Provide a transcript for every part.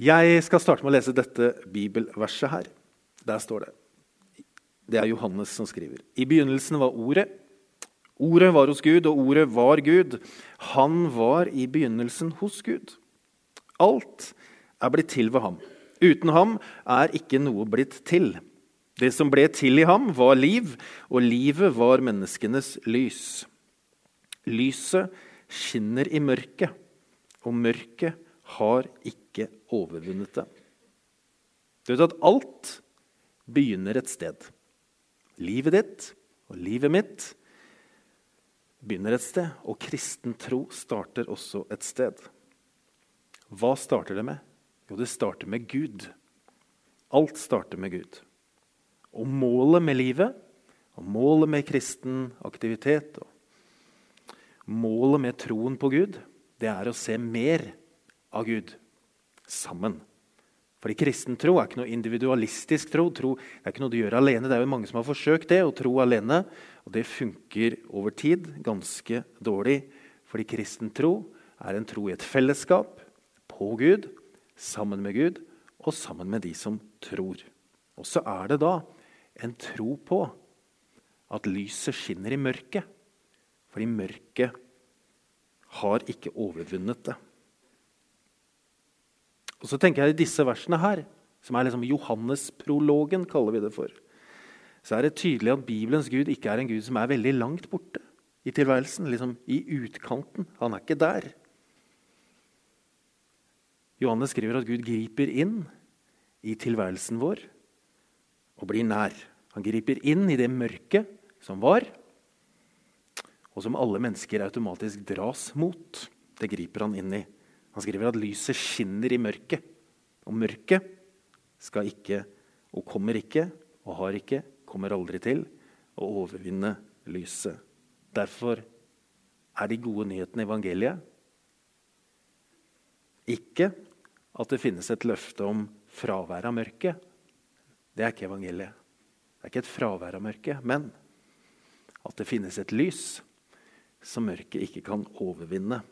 Jeg skal starte med å lese dette bibelverset her. Der står det. Det er Johannes som skriver. I begynnelsen var Ordet. Ordet var hos Gud, og Ordet var Gud. Han var i begynnelsen hos Gud. Alt er blitt til ved ham. Uten ham er ikke noe blitt til. Det som ble til i ham, var liv, og livet var menneskenes lys. Lyset skinner i mørket, og mørket har ikke overvunnet det. Du vet at alt begynner et sted. Livet ditt og livet mitt begynner et sted, og kristen tro starter også et sted. Hva starter det med? Jo, det starter med Gud. Alt starter med Gud. Og målet med livet, og målet med kristen aktivitet og Målet med troen på Gud, det er å se mer av Gud sammen. Fordi kristen tro er ikke noe individualistisk tro. tro. Det er ikke noe du gjør alene. Det er jo mange som har forsøkt det, å tro alene. Og det funker over tid ganske dårlig. Fordi kristen tro er en tro i et fellesskap på Gud, sammen med Gud og sammen med de som tror. Og så er det da en tro på at lyset skinner i mørket. Fordi mørket har ikke overvunnet det. Og så tenker jeg I disse versene her, som er liksom Johannes-prologen, kaller vi det for, så er det tydelig at Bibelens Gud ikke er en Gud som er veldig langt borte i tilværelsen. liksom I utkanten. Han er ikke der. Johannes skriver at Gud griper inn i tilværelsen vår og blir nær. Han griper inn i det mørket som var, og som alle mennesker automatisk dras mot. Det griper han inn i. Han skriver at lyset skinner i mørket. Og mørket skal ikke, og kommer ikke, og har ikke, kommer aldri til å overvinne lyset. Derfor er de gode nyhetene i evangeliet ikke at det finnes et løfte om fravær av mørket. Det er ikke evangeliet. Det er ikke et fravær av mørket, men at det finnes et lys som mørket ikke kan overvinne.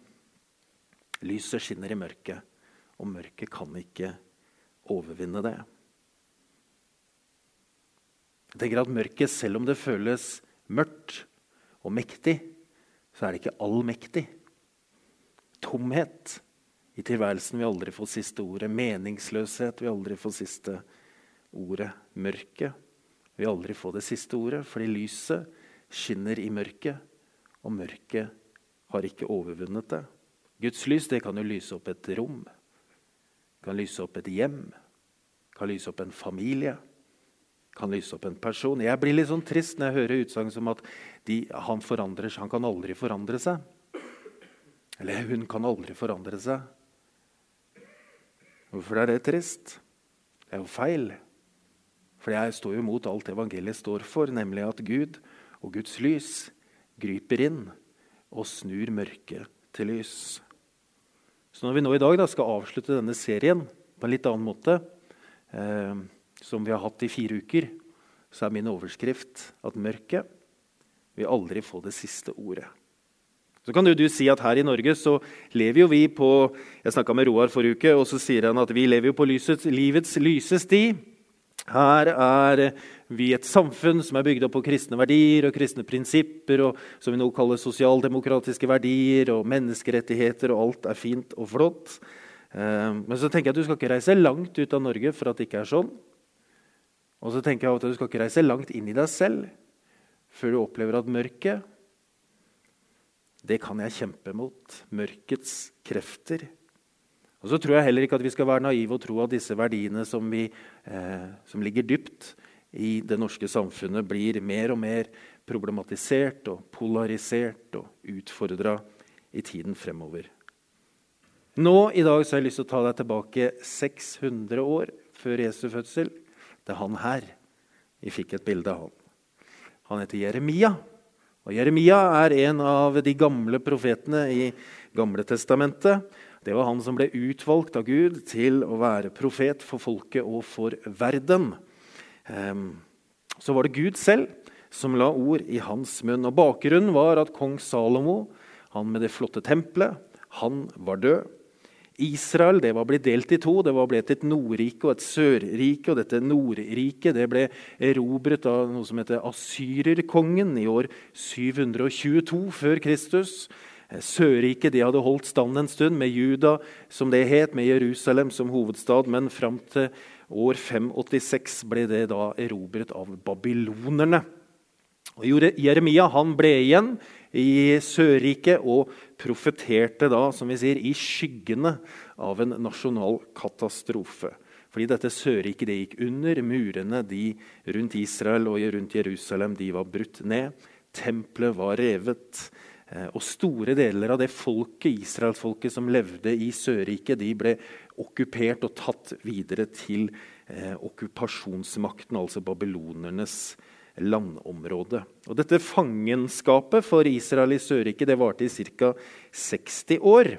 Lyset skinner i mørket, og mørket kan ikke overvinne det. Jeg tenker at Mørket, selv om det føles mørkt og mektig, så er det ikke allmektig. Tomhet i tilværelsen vil aldri få siste ordet. Meningsløshet vil aldri få siste ordet. Mørket vil aldri få det siste ordet, fordi lyset skinner i mørket og mørket har ikke overvunnet det. Guds lys det kan jo lyse opp et rom, kan lyse opp et hjem, kan lyse opp en familie, kan lyse opp en person. Jeg blir litt sånn trist når jeg hører utsagn som at de, han forandrer seg, han kan aldri forandre seg. Eller hun kan aldri forandre seg. Hvorfor er det trist? Det er jo feil. For jeg står jo mot alt evangeliet står for, nemlig at Gud og Guds lys griper inn og snur mørket til lys. Så når vi nå i dag da, skal avslutte denne serien på en litt annen måte, eh, som vi har hatt i fire uker, så er min overskrift at mørket vil aldri få det siste ordet. Så kan du si at her i Norge så lever jo vi på Jeg snakka med Roar forrige uke, og så sier han at vi lever jo på lysets, livets lyse sti. Her er vi et samfunn som er bygd opp på kristne verdier og kristne prinsipper, og som vi nå kaller sosialdemokratiske verdier og menneskerettigheter, og alt er fint og flott. Eh, men så tenker jeg at du skal ikke reise langt ut av Norge for at det ikke er sånn. Og så tenker jeg at du skal ikke reise langt inn i deg selv før du opplever at mørket det kan jeg kjempe mot. Mørkets krefter og så tror jeg heller ikke at vi skal være naive og tro at disse verdiene som, vi, eh, som ligger dypt i det norske samfunnet, blir mer og mer problematisert og polarisert og utfordra i tiden fremover. Nå i dag så har jeg lyst til å ta deg tilbake 600 år før Jesu fødsel. Det er han her. Vi fikk et bilde av han. Han heter Jeremia. Og Jeremia er en av de gamle profetene i Gamle testamentet. Det var han som ble utvalgt av Gud til å være profet for folket og for verden. Ehm, så var det Gud selv som la ord i hans munn. Og Bakgrunnen var at kong Salomo, han med det flotte tempelet, han var død. Israel det var blitt delt i to. Det var blitt et Nordrike og et Sørrike. og Dette Nordriket det ble erobret av noe som heter asyrerkongen i år 722 før Kristus. Eh, Sørriket de hadde holdt stand en stund, med Juda som det het, med Jerusalem som hovedstad. Men fram til år 586 ble det da erobret av babylonerne. Og Jeremia ble igjen i Sørriket og profeterte da, som vi sier, i skyggene av en nasjonal katastrofe. Fordi dette Sørriket det gikk under. Murene rundt Israel og rundt Jerusalem var brutt ned. Tempelet var revet. Eh, og store deler av det folket, israelsfolket som levde i Sørriket, de ble okkupert og tatt videre til eh, okkupasjonsmakten, altså babylonernes landområde. Og dette fangenskapet for Israel i Sørriket varte i ca. 60 år.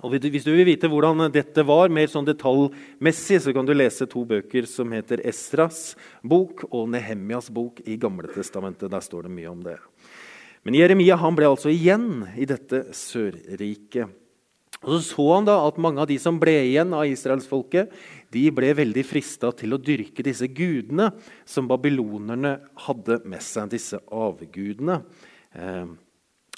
Og Hvis du vil vite hvordan dette var, mer sånn detaljmessig, så kan du lese to bøker som heter Esras bok og Nehemjas bok i Gamletestamentet. Der står det mye om det. Men Jeremia han ble altså igjen i dette Sørriket. Og Så så han da at mange av de som ble igjen av israelsfolket, ble veldig frista til å dyrke disse gudene som babylonerne hadde med seg, disse avgudene. Eh,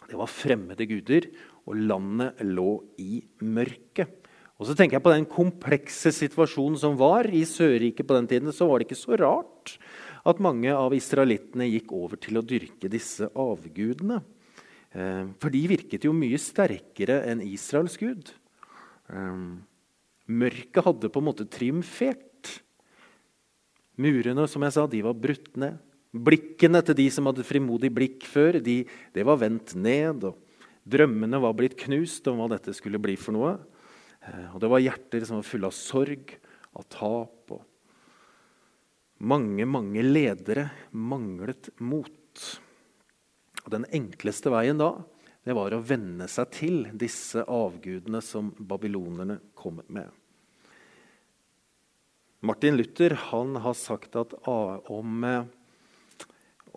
det var fremmede guder, og landet lå i mørket. Og så tenker jeg På den komplekse situasjonen som var i Sørriket på den tiden, så var det ikke så rart at mange av israelittene gikk over til å dyrke disse avgudene. Eh, for de virket jo mye sterkere enn Israels gud. Eh, mørket hadde på en måte triumfert. Murene som jeg sa, de var brutt ned. Blikkene til de som hadde frimodig blikk før, de, det var vendt ned. og Drømmene var blitt knust om hva dette skulle bli for noe. Eh, og Det var hjerter som var fulle av sorg, av tap. og Mange, mange ledere manglet mot. Og Den enkleste veien da det var å venne seg til disse avgudene som babylonerne kom med. Martin Luther han har sagt at om,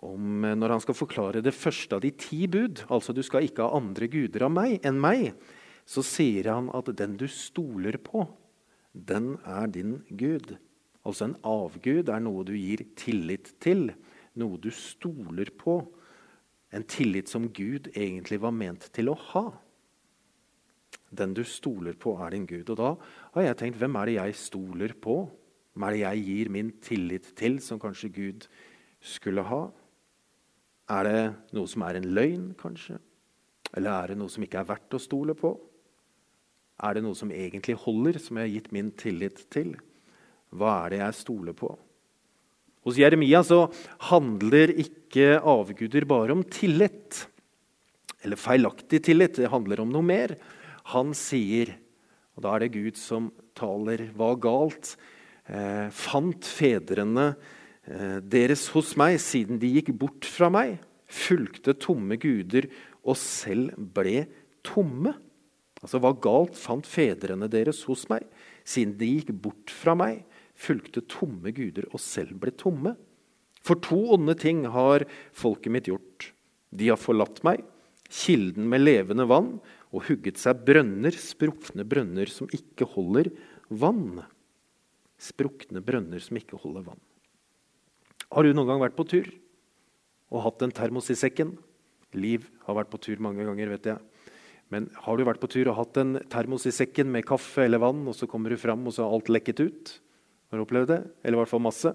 om, når han skal forklare det første av de ti bud, altså du skal ikke ha andre guder meg, enn meg, så sier han at den du stoler på, den er din gud. Altså en avgud er noe du gir tillit til, noe du stoler på. En tillit som Gud egentlig var ment til å ha. Den du stoler på, er din Gud. Og da har jeg tenkt hvem er det jeg stoler på? Hvem er det jeg gir min tillit til, som kanskje Gud skulle ha? Er det noe som er en løgn, kanskje? Eller er det noe som ikke er verdt å stole på? Er det noe som egentlig holder, som jeg har gitt min tillit til? Hva er det jeg stoler på? Hos Jeremia så handler ikke avguder bare om tillit. Eller feilaktig tillit. Det handler om noe mer. Han sier, og da er det Gud som taler, hva galt eh, fant fedrene eh, deres hos meg, siden de gikk bort fra meg, fulgte tomme guder og selv ble tomme? Altså, hva galt fant fedrene deres hos meg, siden de gikk bort fra meg, fulgte tomme guder og selv ble tomme. For to onde ting har folket mitt gjort. De har forlatt meg, kilden med levende vann, og hugget seg brønner, sprukne brønner som ikke holder vann. Sprukne brønner som ikke holder vann. Har du noen gang vært på tur og hatt en termos i sekken? Liv har vært på tur mange ganger, vet jeg. Men har du vært på tur og hatt en termos i sekken med kaffe eller vann, og så kommer du fram, og så har alt lekket ut? Har du opplevd det? Eller i hvert fall masse.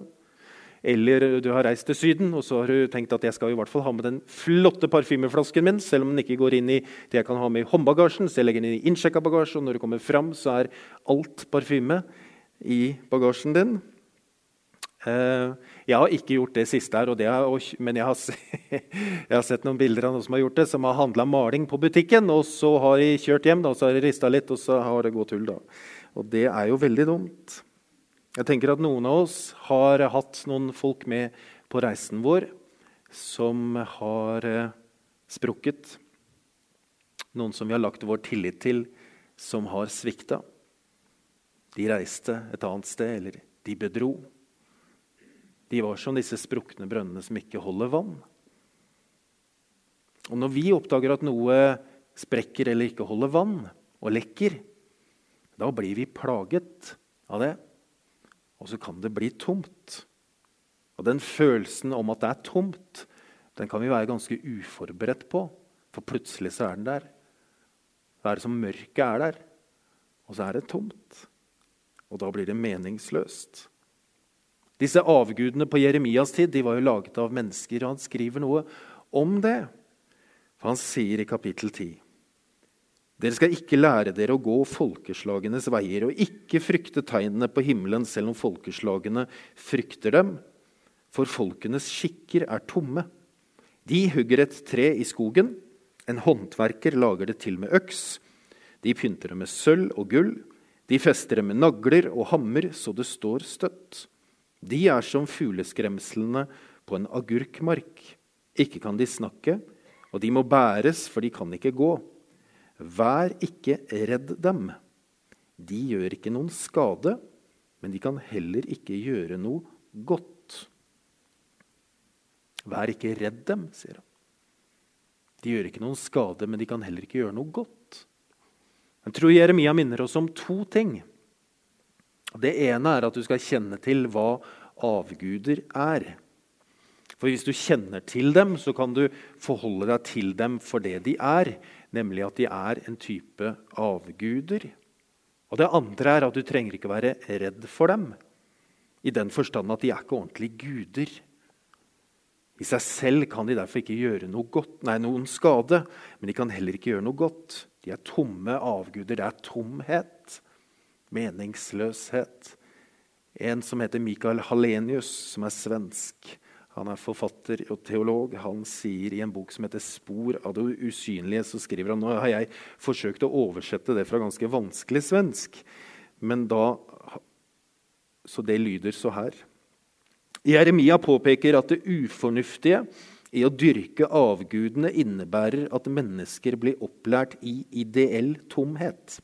Eller du har reist til Syden og så har du tenkt at jeg skal i hvert fall ha med den flotte parfymeflasken min, selv om den ikke går inn i det jeg kan ha med i håndbagasjen. Så jeg legger den i innsjekka bagasje, og når du kommer fram, så er alt parfyme i bagasjen din. Uh, jeg har ikke gjort det siste her, det er, men jeg har, jeg har, sett noen bilder av noen som har gjort det, som har handla maling på butikken, og så har de kjørt hjem, da, så har de rista litt, og så har det gått hull. da. Og det er jo veldig dumt. Jeg tenker at noen av oss har hatt noen folk med på reisen vår som har eh, sprukket. Noen som vi har lagt vår tillit til, som har svikta. De reiste et annet sted, eller de bedro. De var som disse sprukne brønnene som ikke holder vann. Og Når vi oppdager at noe sprekker eller ikke holder vann og lekker, Da blir vi plaget av det, og så kan det bli tomt. Og den følelsen om at det er tomt, den kan vi være ganske uforberedt på. For plutselig så er den der. Det er som mørket er der, og så er det tomt. Og da blir det meningsløst. Disse avgudene på Jeremias tid de var jo laget av mennesker, og han skriver noe om det. For han sier i kapittel 10.: Dere skal ikke lære dere å gå folkeslagenes veier og ikke frykte tegnene på himmelen, selv om folkeslagene frykter dem. For folkenes skikker er tomme. De hugger et tre i skogen. En håndverker lager det til med øks. De pynter det med sølv og gull. De fester det med nagler og hammer så det står støtt. De er som fugleskremslene på en agurkmark. Ikke kan de snakke, og de må bæres, for de kan ikke gå. Vær ikke redd dem. De gjør ikke noen skade, men de kan heller ikke gjøre noe godt. Vær ikke redd dem, sier han. De gjør ikke noen skade, men de kan heller ikke gjøre noe godt. Jeg tror Jeremia minner oss om to ting. Det ene er at du skal kjenne til hva avguder er. For Hvis du kjenner til dem, så kan du forholde deg til dem for det de er, nemlig at de er en type avguder. Og Det andre er at du trenger ikke være redd for dem, i den forstand at de er ikke ordentlige guder. I seg selv kan de derfor ikke gjøre noe godt, nei, noen skade, men de kan heller ikke gjøre noe godt. De er tomme avguder. Det er tomhet, meningsløshet. En som heter Mikael Hallenius, som er svensk, han er forfatter og teolog. Han sier i en bok som heter 'Spor av det usynlige', så skriver han Nå har jeg forsøkt å oversette det fra ganske vanskelig svensk, men da Så det lyder så her. Jeremia påpeker at det ufornuftige i å dyrke avgudene innebærer at mennesker blir opplært i ideell tomhet.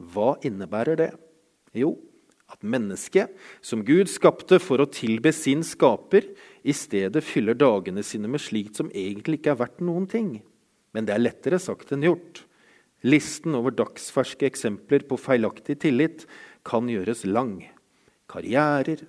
Hva innebærer det? Jo, at mennesket, som Gud skapte for å tilbe sin skaper, i stedet fyller dagene sine med slikt som egentlig ikke er verdt noen ting. Men det er lettere sagt enn gjort. Listen over dagsferske eksempler på feilaktig tillit kan gjøres lang. Karrierer,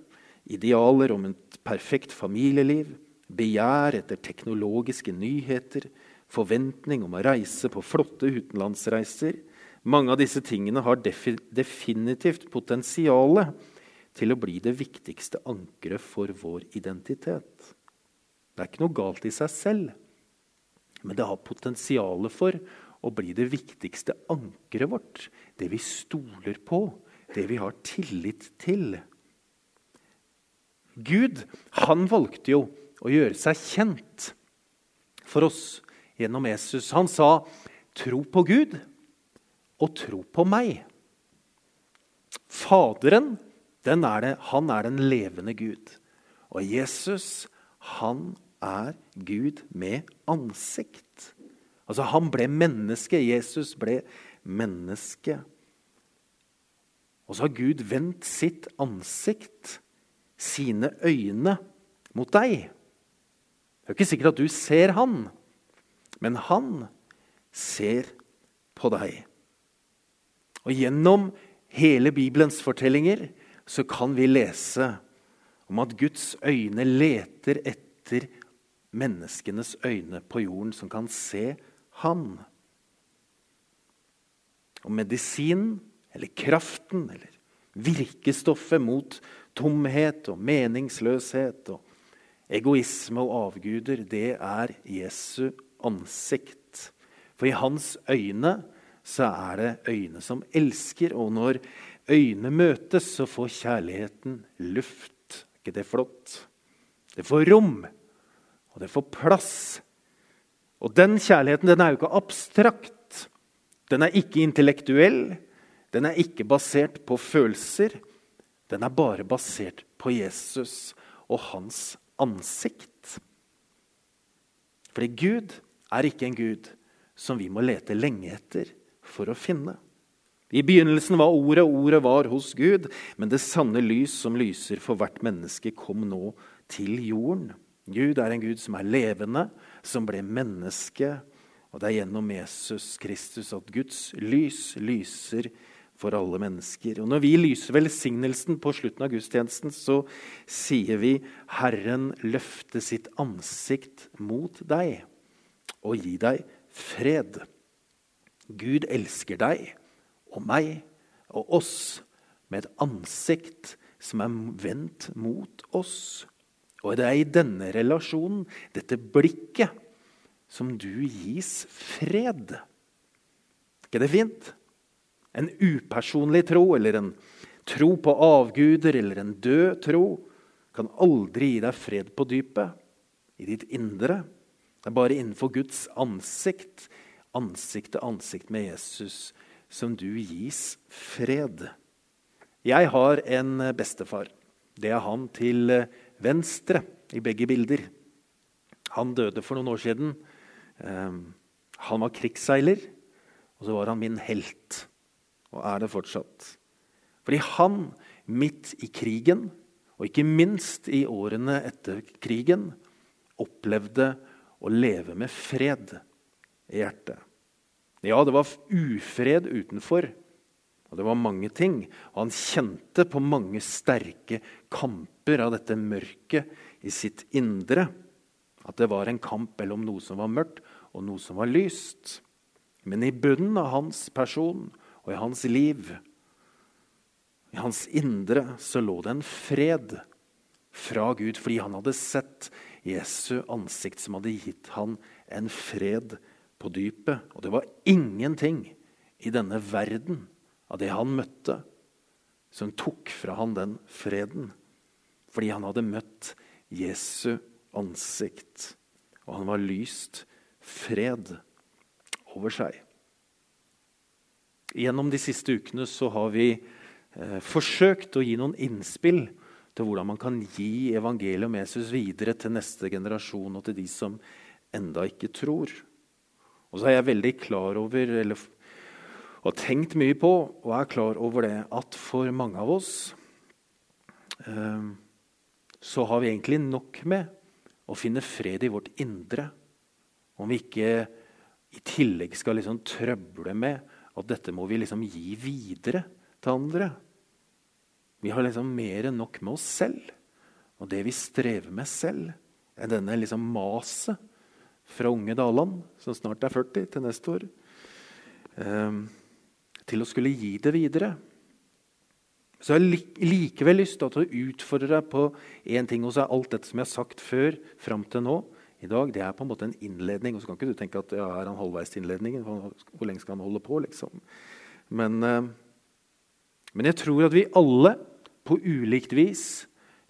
Idealer om et perfekt familieliv, begjær etter teknologiske nyheter, forventning om å reise på flotte utenlandsreiser. Mange av disse tingene har definitivt potensial til å bli det viktigste ankeret for vår identitet. Det er ikke noe galt i seg selv, men det har potensial for å bli det viktigste ankeret vårt. Det vi stoler på, det vi har tillit til. Gud han valgte jo å gjøre seg kjent for oss gjennom Jesus. Han sa, 'Tro på Gud og tro på meg'. Faderen er det, han er den levende Gud. Og Jesus, han er Gud med ansikt. Altså, han ble menneske. Jesus ble menneske. Og så har Gud vendt sitt ansikt sine øyne mot deg. Det er ikke sikkert at du ser han, men han ser på deg. Og Gjennom hele Bibelens fortellinger så kan vi lese om at Guds øyne leter etter menneskenes øyne på jorden som kan se Han. Og medisinen, eller kraften, eller virkestoffet mot tomhet og meningsløshet og egoisme og avguder, det er Jesu ansikt. For i hans øyne så er det øyne som elsker, og når øyne møtes, så får kjærligheten luft. Er ikke det flott? Det får rom, og det får plass. Og den kjærligheten den er jo ikke abstrakt. Den er ikke intellektuell. Den er ikke basert på følelser. Den er bare basert på Jesus og hans ansikt. Fordi Gud er ikke en Gud som vi må lete lenge etter for å finne. I begynnelsen var Ordet, Ordet var hos Gud, men det sanne lys som lyser for hvert menneske, kom nå til jorden. Gud er en Gud som er levende, som ble menneske. Og det er gjennom Jesus Kristus at Guds lys lyser for alle mennesker. Og Når vi lyser velsignelsen på slutten av gudstjenesten, så sier vi 'Herren løfte sitt ansikt mot deg og gi deg fred'. Gud elsker deg og meg og oss med et ansikt som er vendt mot oss. Og det er i denne relasjonen, dette blikket, som du gis fred. Er ikke det fint? En upersonlig tro eller en tro på avguder eller en død tro kan aldri gi deg fred på dypet, i ditt indre. Det er bare innenfor Guds ansikt, ansikt til ansikt med Jesus, som du gis fred. Jeg har en bestefar. Det er han til venstre i begge bilder. Han døde for noen år siden. Ehm, han var krigsseiler, og så var han min helt. Og er det fortsatt. Fordi han, midt i krigen, og ikke minst i årene etter krigen, opplevde å leve med fred i hjertet. Ja, det var ufred utenfor, og det var mange ting. Og han kjente på mange sterke kamper av dette mørket i sitt indre. At det var en kamp mellom noe som var mørkt, og noe som var lyst. Men i bunnen av hans person og i hans liv, i hans indre, så lå det en fred fra Gud, fordi han hadde sett Jesu ansikt som hadde gitt han en fred på dypet. Og det var ingenting i denne verden av det han møtte, som tok fra han den freden. Fordi han hadde møtt Jesu ansikt, og han var lyst fred over seg. Gjennom de siste ukene så har vi eh, forsøkt å gi noen innspill til hvordan man kan gi evangeliet om Jesus videre til neste generasjon og til de som enda ikke tror. Og så er jeg veldig klar over, eller har tenkt mye på, og er klar over det, at for mange av oss eh, så har vi egentlig nok med å finne fred i vårt indre. Om vi ikke i tillegg skal liksom trøble med at dette må vi liksom gi videre til andre. Vi har liksom mer enn nok med oss selv og det vi strever med selv, enn denne liksom maset fra unge Daland, som snart er 40, til neste år, eh, til å skulle gi det videre. Så jeg har likevel lyst til å utfordre deg på én ting. Og så er alt dette som jeg har sagt før, fram til nå, i dag, det er på en måte en innledning. Og så kan ikke du tenke at ja, er han halvveis til innledningen? Hvor lenge skal han holde på? liksom? Men, eh, men jeg tror at vi alle på ulikt vis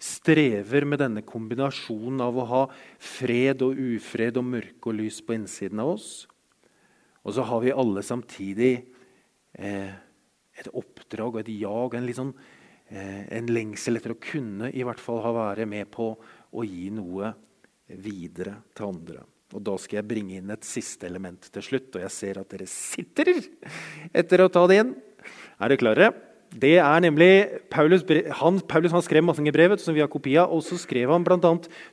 strever med denne kombinasjonen av å ha fred og ufred og mørke og lys på innsiden av oss. Og så har vi alle samtidig eh, et oppdrag og et jag, en, sånn, eh, en lengsel etter å kunne i hvert fall ha være med på å gi noe videre til andre. Og Da skal jeg bringe inn et siste element til slutt. Og jeg ser at dere sitter etter å ta det inn. Er dere klare? Det er nemlig Paulus, han, Paulus han skrev mange brev som vi har kopi av. Og så skrev han bl.a.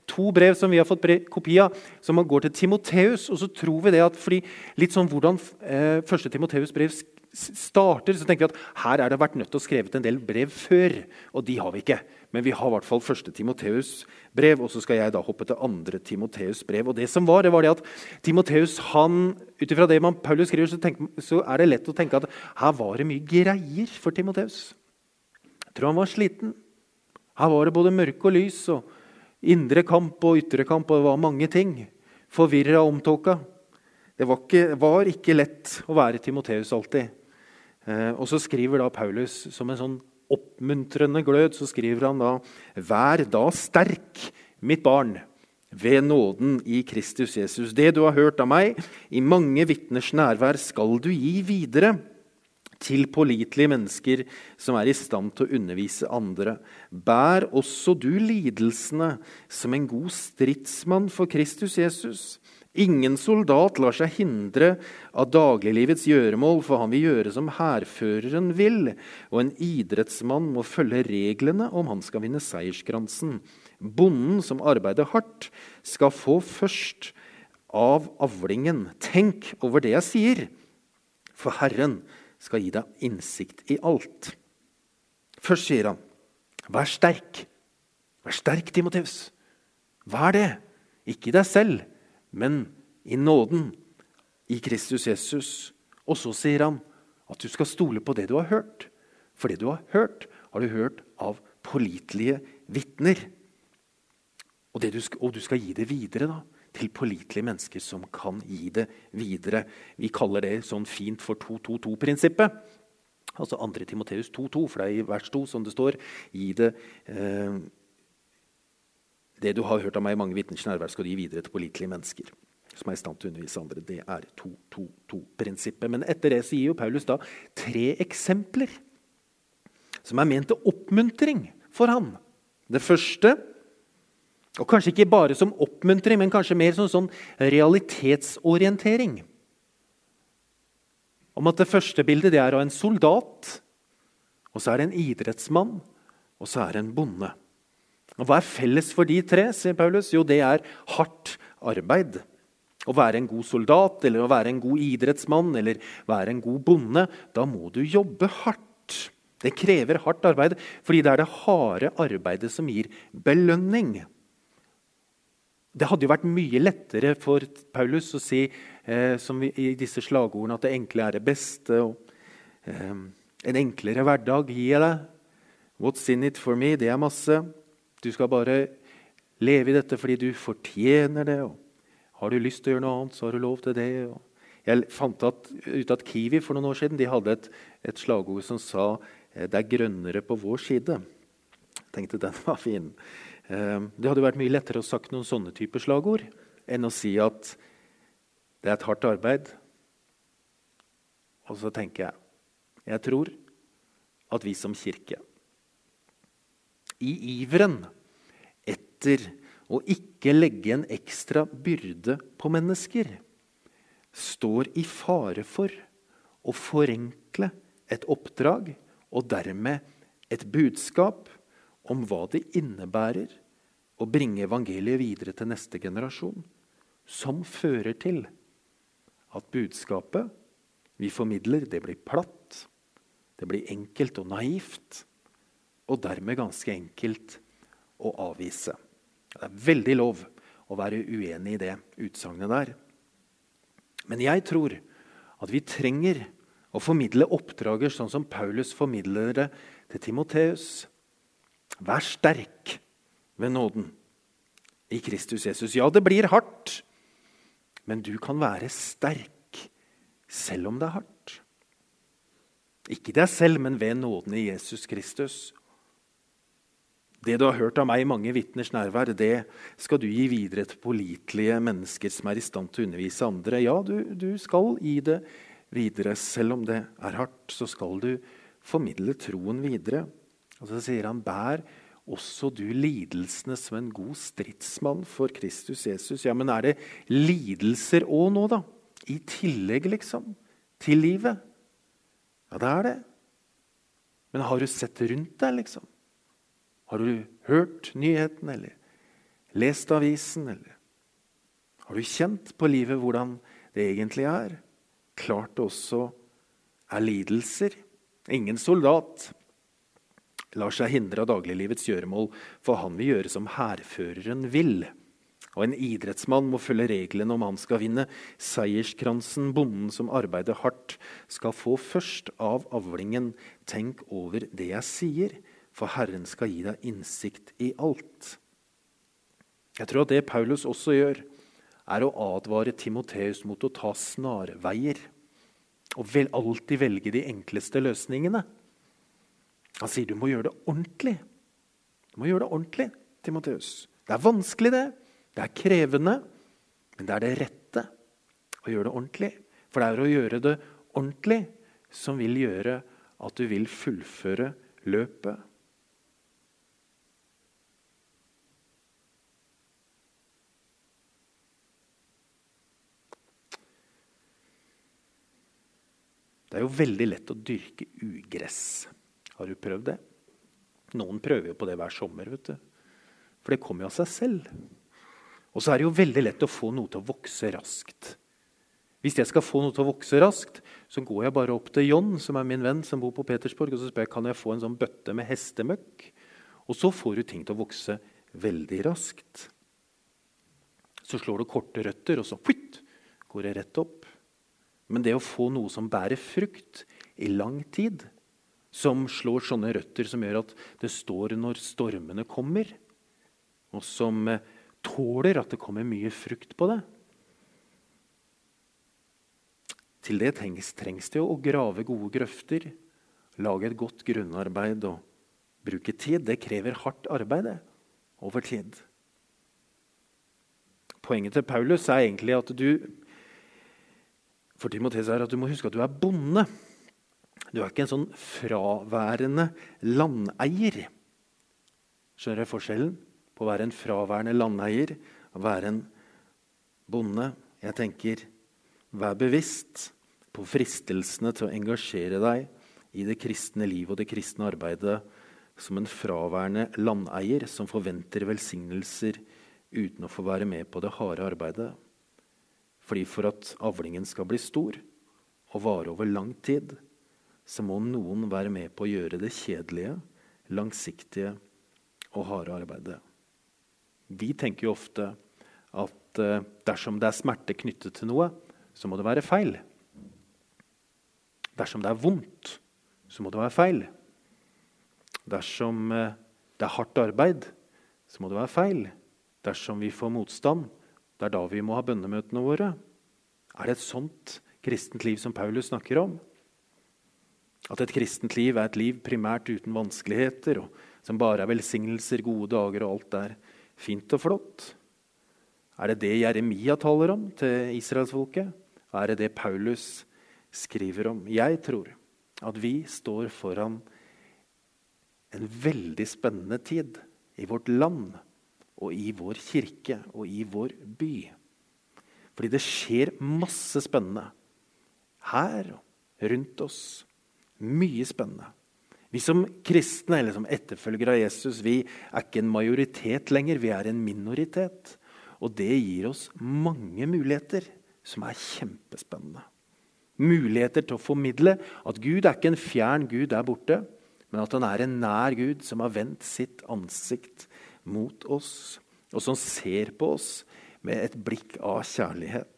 to brev som vi har fått kopi av, som går til Timoteus. Og så tror vi det at fordi litt sånn hvordan eh, første Timoteus brev starter, så tenker vi at her er det vært nødt til å skrevet en del brev før. Og de har vi ikke. Men vi har i hvert fall første Timoteus brev, og så skal jeg da hoppe til andre Timoteus brev. Og det som var, det var det at Timoteus, han, ut ifra det man Paulus skriver, så, tenk, så, er det lett å tenke at her var det mye greier for Timoteus. Jeg tror han var sliten. Her var det både mørke og lys, og indre kamp og ytre kamp, og det var mange ting. Forvirra og omtåka. Det var ikke, var ikke, lett å være Timoteus alltid. Eh, og så skriver da Paulus som en sånn oppmuntrende glød så skriver han da Vær da sterk, mitt barn, ved nåden i Kristus Jesus. Det du har hørt av meg, i mange vitners nærvær, skal du gi videre til pålitelige mennesker som er i stand til å undervise andre. Bær også du lidelsene som en god stridsmann for Kristus Jesus. Ingen soldat lar seg hindre av dagliglivets gjøremål, for han vil gjøre som hærføreren vil, og en idrettsmann må følge reglene om han skal vinne seierskransen. Bonden som arbeider hardt, skal få først av avlingen. Tenk over det jeg sier, for Herren skal gi deg innsikt i alt. Først sier han, 'Vær sterk'. Vær sterk, Timoteus. Er det? Ikke i deg selv, men i nåden, i Kristus Jesus. Og så sier han at du skal stole på det du har hørt. For det du har hørt, har du hørt av pålitelige vitner. Og, du skal, og du skal gi det videre da, til pålitelige mennesker som kan gi det videre. Vi kaller det sånn fint for 2-2-2-prinsippet. Altså 2. Timoteus 2,2, for det er i vers 2 som det står. Gi det eh, Det du har hørt av meg i mange vitners nærvær, skal du gi videre til pålitelige mennesker. Som er i stand til å undervise andre. Det er 2-2-2-prinsippet. Men etter det gir jo Paulus da tre eksempler som er ment til oppmuntring for han. Det første og Kanskje ikke bare som oppmuntring, men kanskje mer som sånn realitetsorientering. Om at det første bildet det er av en soldat, og så er det en idrettsmann, og så er det en bonde. Og Hva er felles for de tre? sier Paulus? Jo, det er hardt arbeid. Å være en god soldat eller å være en god idrettsmann eller være en god bonde, da må du jobbe hardt. Det krever hardt arbeid, fordi det er det harde arbeidet som gir belønning. Det hadde jo vært mye lettere for Paulus å si eh, som i disse slagordene at det enkle er det beste. og eh, En enklere hverdag gir jeg deg. What's in it for me? Det er masse. Du skal bare leve i dette fordi du fortjener det. og Har du lyst til å gjøre noe annet, så har du lov til det. jeg fant ut at Kiwi for noen år siden de hadde et, et slagord som sa Eh, det er grønnere på vår side. Jeg tenkte den var fin. Eh, det hadde vært mye lettere å sagt noen sånne typer slagord enn å si at det er et hardt arbeid. Og så tenker jeg jeg tror at vi som kirke, i iveren etter å ikke legge en ekstra byrde på mennesker, står i fare for å forenkle et oppdrag og dermed et budskap om hva det innebærer å bringe evangeliet videre til neste generasjon, som fører til at budskapet vi formidler, det blir platt, det blir enkelt og naivt, og dermed ganske enkelt å avvise. Det er veldig lov å være uenig i det utsagnet der. Men jeg tror at vi trenger å formidle oppdrager sånn som Paulus formidler det til Timoteus. Vær sterk ved nåden i Kristus Jesus. Ja, det blir hardt, men du kan være sterk selv om det er hardt. Ikke deg selv, men ved nåden i Jesus Kristus. Det du har hørt av meg i mange vitners nærvær, det skal du gi videre til pålitelige mennesker som er i stand til å undervise andre. Ja, du, du skal gi det videre. Selv om det er hardt, så skal du formidle troen videre. Og så sier han, bær også du lidelsene som en god stridsmann for Kristus Jesus. Ja, men er det lidelser òg nå, da? I tillegg, liksom? Til livet? Ja, det er det. Men har du sett rundt deg, liksom? Har du hørt nyheten, eller lest avisen, eller Har du kjent på livet hvordan det egentlig er? klart det også er lidelser. Ingen soldat lar seg hindre av dagliglivets gjøremål, for han vil gjøre som hærføreren vil. Og en idrettsmann må følge reglene om han skal vinne seierskransen. Bonden som arbeider hardt, skal få først av avlingen. Tenk over det jeg sier, for Herren skal gi deg innsikt i alt. Jeg tror at det Paulus også gjør, er å advare Timoteus mot å ta snarveier og vel alltid velge de enkleste løsningene. Han sier du må gjøre det ordentlig. Du må gjøre det ordentlig, Timoteus. Det er vanskelig, det. Det er krevende. Men det er det rette å gjøre det ordentlig. For det er å gjøre det ordentlig som vil gjøre at du vil fullføre løpet. Det er jo veldig lett å dyrke ugress. Har du prøvd det? Noen prøver jo på det hver sommer. vet du. For det kommer jo av seg selv. Og så er det jo veldig lett å få noe til å vokse raskt. Hvis jeg skal få noe til å vokse raskt, så går jeg bare opp til John, som er min venn, som bor på Petersborg, og så spør jeg kan jeg få en sånn bøtte med hestemøkk. Og så får du ting til å vokse veldig raskt. Så slår du korte røtter, og så putt, går det rett opp. Men det å få noe som bærer frukt i lang tid, som slår sånne røtter som gjør at det står når stormene kommer, og som eh, tåler at det kommer mye frukt på det Til det trengs, trengs det å grave gode grøfter, lage et godt grunnarbeid og bruke tid. Det krever hardt arbeid over tid. Poenget til Paulus er egentlig at du for Timoteus er at du må huske at du er bonde. Du er ikke en sånn fraværende landeier. Skjønner dere forskjellen på å være en fraværende landeier og være en bonde? Jeg tenker, vær bevisst på fristelsene til å engasjere deg i det kristne liv og det kristne arbeidet som en fraværende landeier som forventer velsignelser uten å få være med på det harde arbeidet. Fordi for at avlingen skal bli stor og vare over lang tid, så må noen være med på å gjøre det kjedelige, langsiktige og harde arbeidet. Vi tenker jo ofte at eh, dersom det er smerte knyttet til noe, så må det være feil. Dersom det er vondt, så må det være feil. Dersom eh, det er hardt arbeid, så må det være feil. Dersom vi får motstand, det er da vi må ha bønnemøtene våre. Er det et sånt kristent liv som Paulus snakker om? At et kristent liv er et liv primært uten vanskeligheter, og som bare er velsignelser, gode dager og alt er fint og flott? Er det det Jeremia taler om til israelsfolket? Er det det Paulus skriver om? Jeg tror at vi står foran en veldig spennende tid i vårt land og i vår kirke og i vår by. Fordi det skjer masse spennende her og rundt oss. Mye spennende. Vi som kristne eller som etterfølgere av Jesus vi er ikke en majoritet lenger, vi er en minoritet. Og det gir oss mange muligheter som er kjempespennende. Muligheter til å formidle at Gud er ikke en fjern Gud der borte, men at han er en nær Gud som har vendt sitt ansikt mot oss, og som ser på oss med et blikk av kjærlighet.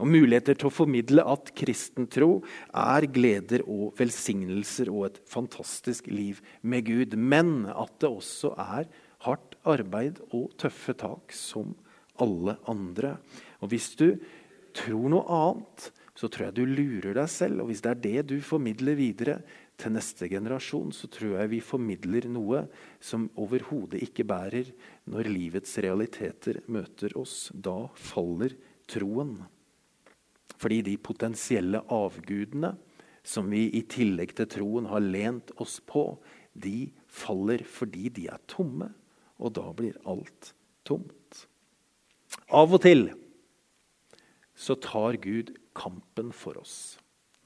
Og muligheter til å formidle at kristen tro er gleder og velsignelser og et fantastisk liv med Gud, men at det også er hardt arbeid og tøffe tak som alle andre. Og hvis du tror noe annet, så tror jeg du lurer deg selv. Og hvis det er det du formidler videre, til neste generasjon, så tror jeg vi formidler noe som overhodet ikke bærer når livets realiteter møter oss. Da faller troen. Fordi de potensielle avgudene som vi i tillegg til troen har lent oss på, de faller fordi de er tomme. Og da blir alt tomt. Av og til så tar Gud kampen for oss.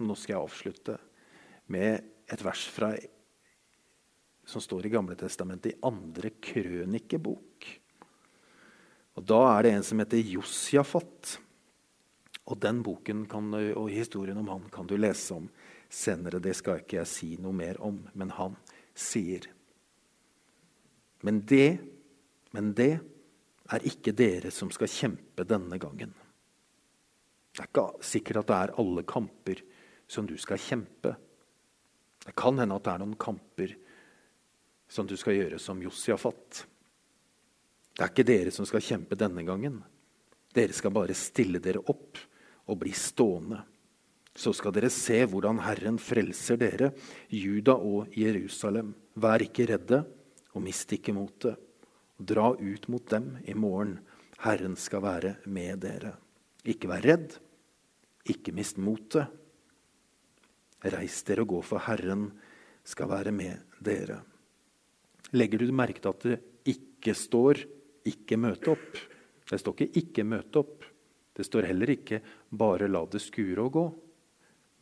Nå skal jeg avslutte med et vers fra, som står i Gamle Testamentet, i andre krønikebok. Og Da er det en som heter Josjafat. Og den boken kan, og historien om han kan du lese om senere. Det skal ikke jeg si noe mer om, men han sier Men det, men det er ikke dere som skal kjempe denne gangen. Det er ikke sikkert at det er alle kamper som du skal kjempe. Det kan hende at det er noen kamper som du skal gjøre som Josiafat. Det er ikke dere som skal kjempe denne gangen. Dere skal bare stille dere opp og bli stående. Så skal dere se hvordan Herren frelser dere, Juda og Jerusalem. Vær ikke redde, og mist ikke motet. Dra ut mot dem i morgen. Herren skal være med dere. Ikke vær redd, ikke mist motet. Reis dere og gå, for Herren skal være med dere. Legger du merke til at det ikke står 'ikke møte opp'? Det står ikke 'ikke møte opp'. Det står heller ikke 'bare la det skure og gå'.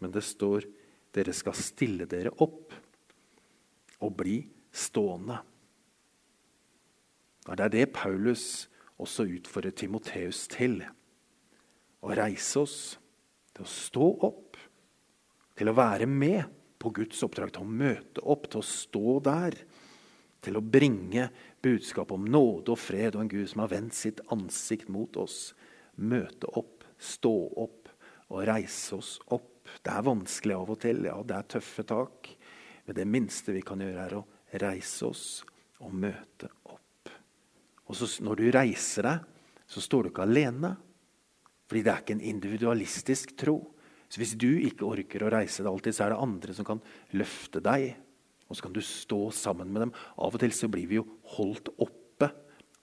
Men det står 'dere skal stille dere opp og bli stående'. Det er det Paulus også utfordrer Timoteus til. Å reise oss til å stå opp, til å være med på Guds oppdrag, til å møte opp, til å stå der. Til å bringe budskap om nåde og fred og en Gud som har vendt sitt ansikt mot oss. Møte opp, stå opp og reise oss opp. Det er vanskelig av og til, ja, det er tøffe tak. Men det minste vi kan gjøre, er å reise oss og møte opp. Og så, når du reiser deg, så står du ikke alene. Fordi det er ikke en individualistisk tro. Så Hvis du ikke orker å reise deg alltid, så er det andre som kan løfte deg. Og så kan du stå sammen med dem. Av og til så blir vi jo holdt oppe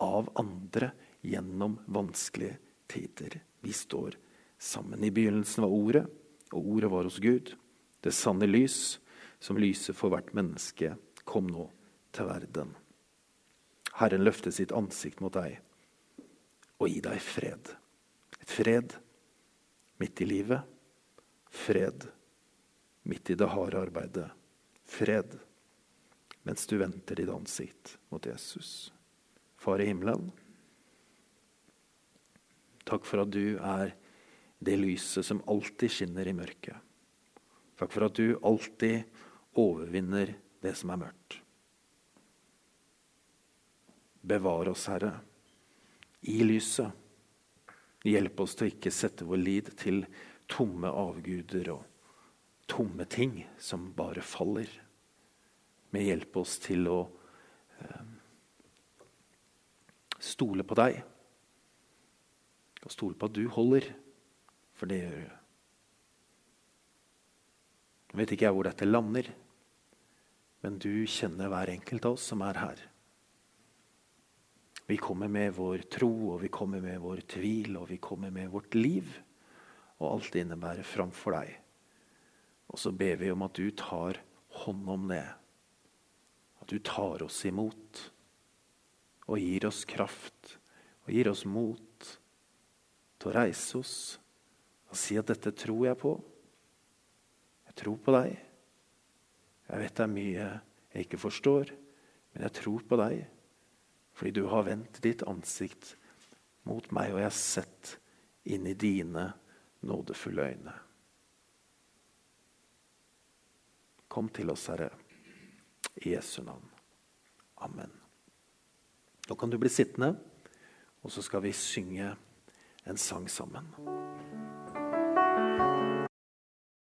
av andre gjennom vanskelige tider. Vi står sammen. I begynnelsen var Ordet, og Ordet var hos Gud. Det sanne lys, som lyser for hvert menneske, kom nå til verden. Herren løfter sitt ansikt mot deg og gi deg fred. Fred midt i livet. Fred midt i det harde arbeidet. Fred mens du venter ditt ansikt mot Jesus. Far i himmelen, takk for at du er det lyset som alltid skinner i mørket. Takk for at du alltid overvinner det som er mørkt. Bevar oss, Herre, i lyset. Hjelp oss til å ikke sette vår lid til tomme avguder og tomme ting som bare faller. Men hjelp oss til å eh, stole på deg. Og stole på at du holder, for det gjør du. Nå vet ikke jeg hvor dette lander, men du kjenner hver enkelt av oss som er her. Vi kommer med vår tro, og vi kommer med vår tvil, og vi kommer med vårt liv. Og alt det innebærer framfor deg. Og så ber vi om at du tar hånd om det. At du tar oss imot og gir oss kraft og gir oss mot til å reise oss og si at 'dette tror jeg på'. Jeg tror på deg. Jeg vet det er mye jeg ikke forstår, men jeg tror på deg. Fordi du har vendt ditt ansikt mot meg, og jeg har sett inn i dine nådefulle øyne. Kom til oss, Herre, i Jesu navn. Amen. Nå kan du bli sittende, og så skal vi synge en sang sammen.